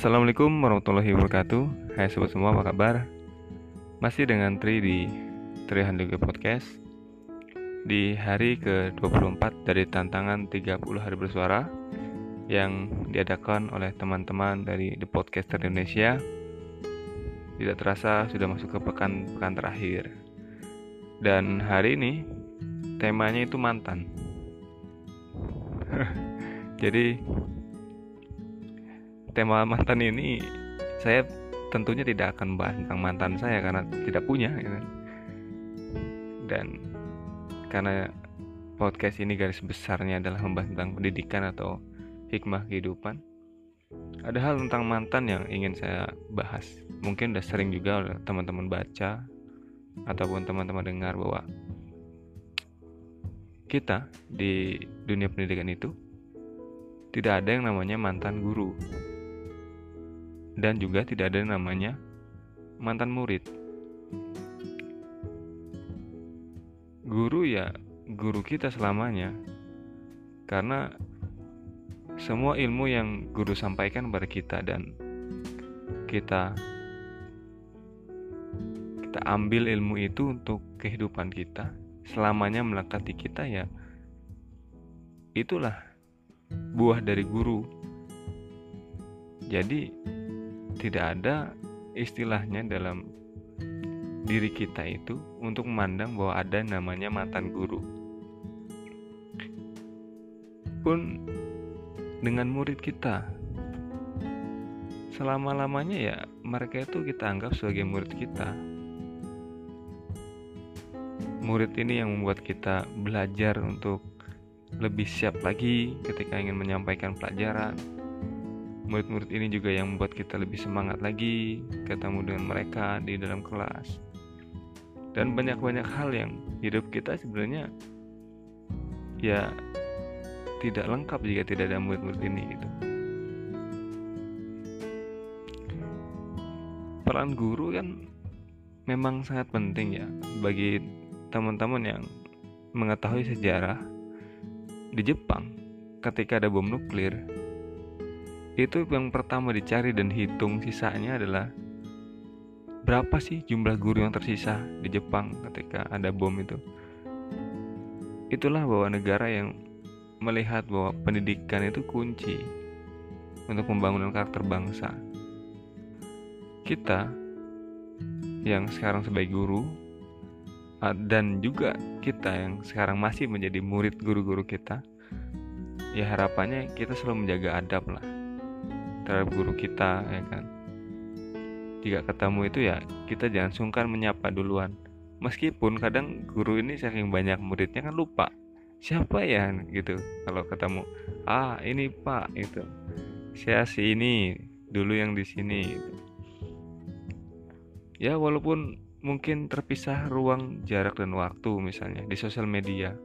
Assalamualaikum warahmatullahi wabarakatuh. Hai sobat semua apa kabar? Masih dengan Tri di Tri Handuga Podcast. Di hari ke-24 dari tantangan 30 hari bersuara Yang diadakan oleh teman-teman dari The Podcaster Indonesia Tidak terasa sudah masuk ke pekan-pekan terakhir. Dan hari ini temanya itu mantan. Jadi tema mantan ini saya tentunya tidak akan bahas tentang mantan saya karena tidak punya ya kan? dan karena podcast ini garis besarnya adalah membahas tentang pendidikan atau hikmah kehidupan ada hal tentang mantan yang ingin saya bahas mungkin udah sering juga teman-teman baca ataupun teman-teman dengar bahwa kita di dunia pendidikan itu tidak ada yang namanya mantan guru dan juga tidak ada namanya mantan murid. Guru ya guru kita selamanya. Karena semua ilmu yang guru sampaikan kepada kita dan kita kita ambil ilmu itu untuk kehidupan kita selamanya melekat di kita ya itulah buah dari guru jadi tidak ada istilahnya dalam diri kita itu untuk memandang bahwa ada namanya mantan guru. Pun dengan murid kita, selama-lamanya ya mereka itu kita anggap sebagai murid kita. Murid ini yang membuat kita belajar untuk lebih siap lagi ketika ingin menyampaikan pelajaran, murid-murid ini juga yang membuat kita lebih semangat lagi ketemu dengan mereka di dalam kelas dan banyak-banyak hal yang hidup kita sebenarnya ya tidak lengkap jika tidak ada murid-murid ini gitu. Peran guru kan memang sangat penting ya bagi teman-teman yang mengetahui sejarah di Jepang ketika ada bom nuklir itu yang pertama dicari dan hitung sisanya adalah berapa sih jumlah guru yang tersisa di Jepang ketika ada bom itu. Itulah bahwa negara yang melihat bahwa pendidikan itu kunci untuk pembangunan karakter bangsa. Kita yang sekarang sebagai guru dan juga kita yang sekarang masih menjadi murid guru-guru kita ya harapannya kita selalu menjaga adab lah terhadap guru kita ya kan? Jika ketemu itu ya kita jangan sungkan menyapa duluan. Meskipun kadang guru ini saking banyak muridnya kan lupa siapa ya? gitu kalau ketemu ah ini pak itu saya si ini dulu yang di sini gitu. ya walaupun mungkin terpisah ruang jarak dan waktu misalnya di sosial media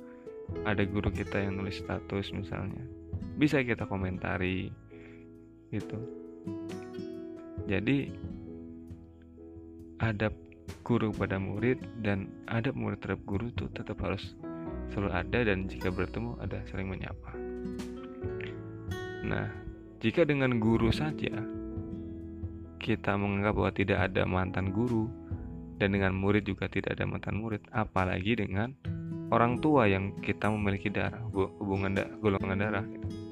ada guru kita yang nulis status misalnya. Bisa kita komentari gitu. Jadi adab guru pada murid dan adab murid terhadap guru itu tetap harus selalu ada dan jika bertemu ada saling menyapa. Nah jika dengan guru saja kita menganggap bahwa tidak ada mantan guru dan dengan murid juga tidak ada mantan murid apalagi dengan orang tua yang kita memiliki darah hubungan da golongan darah gitu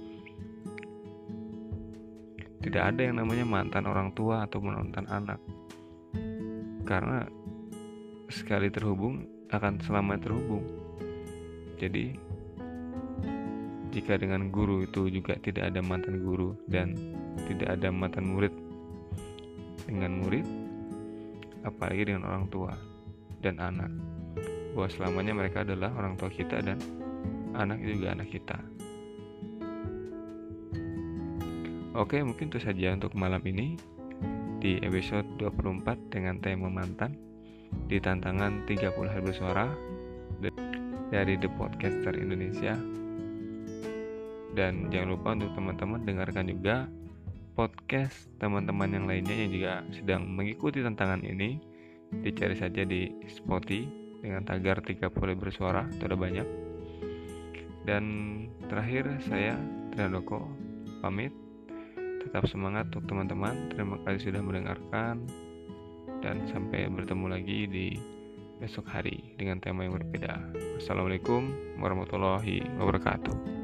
tidak ada yang namanya mantan orang tua atau mantan anak. Karena sekali terhubung akan selamanya terhubung. Jadi jika dengan guru itu juga tidak ada mantan guru dan tidak ada mantan murid dengan murid apalagi dengan orang tua dan anak bahwa selamanya mereka adalah orang tua kita dan anak juga anak kita Oke, mungkin itu saja untuk malam ini di episode 24 dengan tema mantan di tantangan 30 hari bersuara dari The Podcaster Indonesia. Dan jangan lupa untuk teman-teman dengarkan juga podcast teman-teman yang lainnya yang juga sedang mengikuti tantangan ini. Dicari saja di Spotify dengan tagar 30 hari bersuara, itu ada banyak. Dan terakhir saya Triandoko pamit tetap semangat untuk teman-teman terima kasih sudah mendengarkan dan sampai bertemu lagi di besok hari dengan tema yang berbeda. Assalamualaikum warahmatullahi wabarakatuh.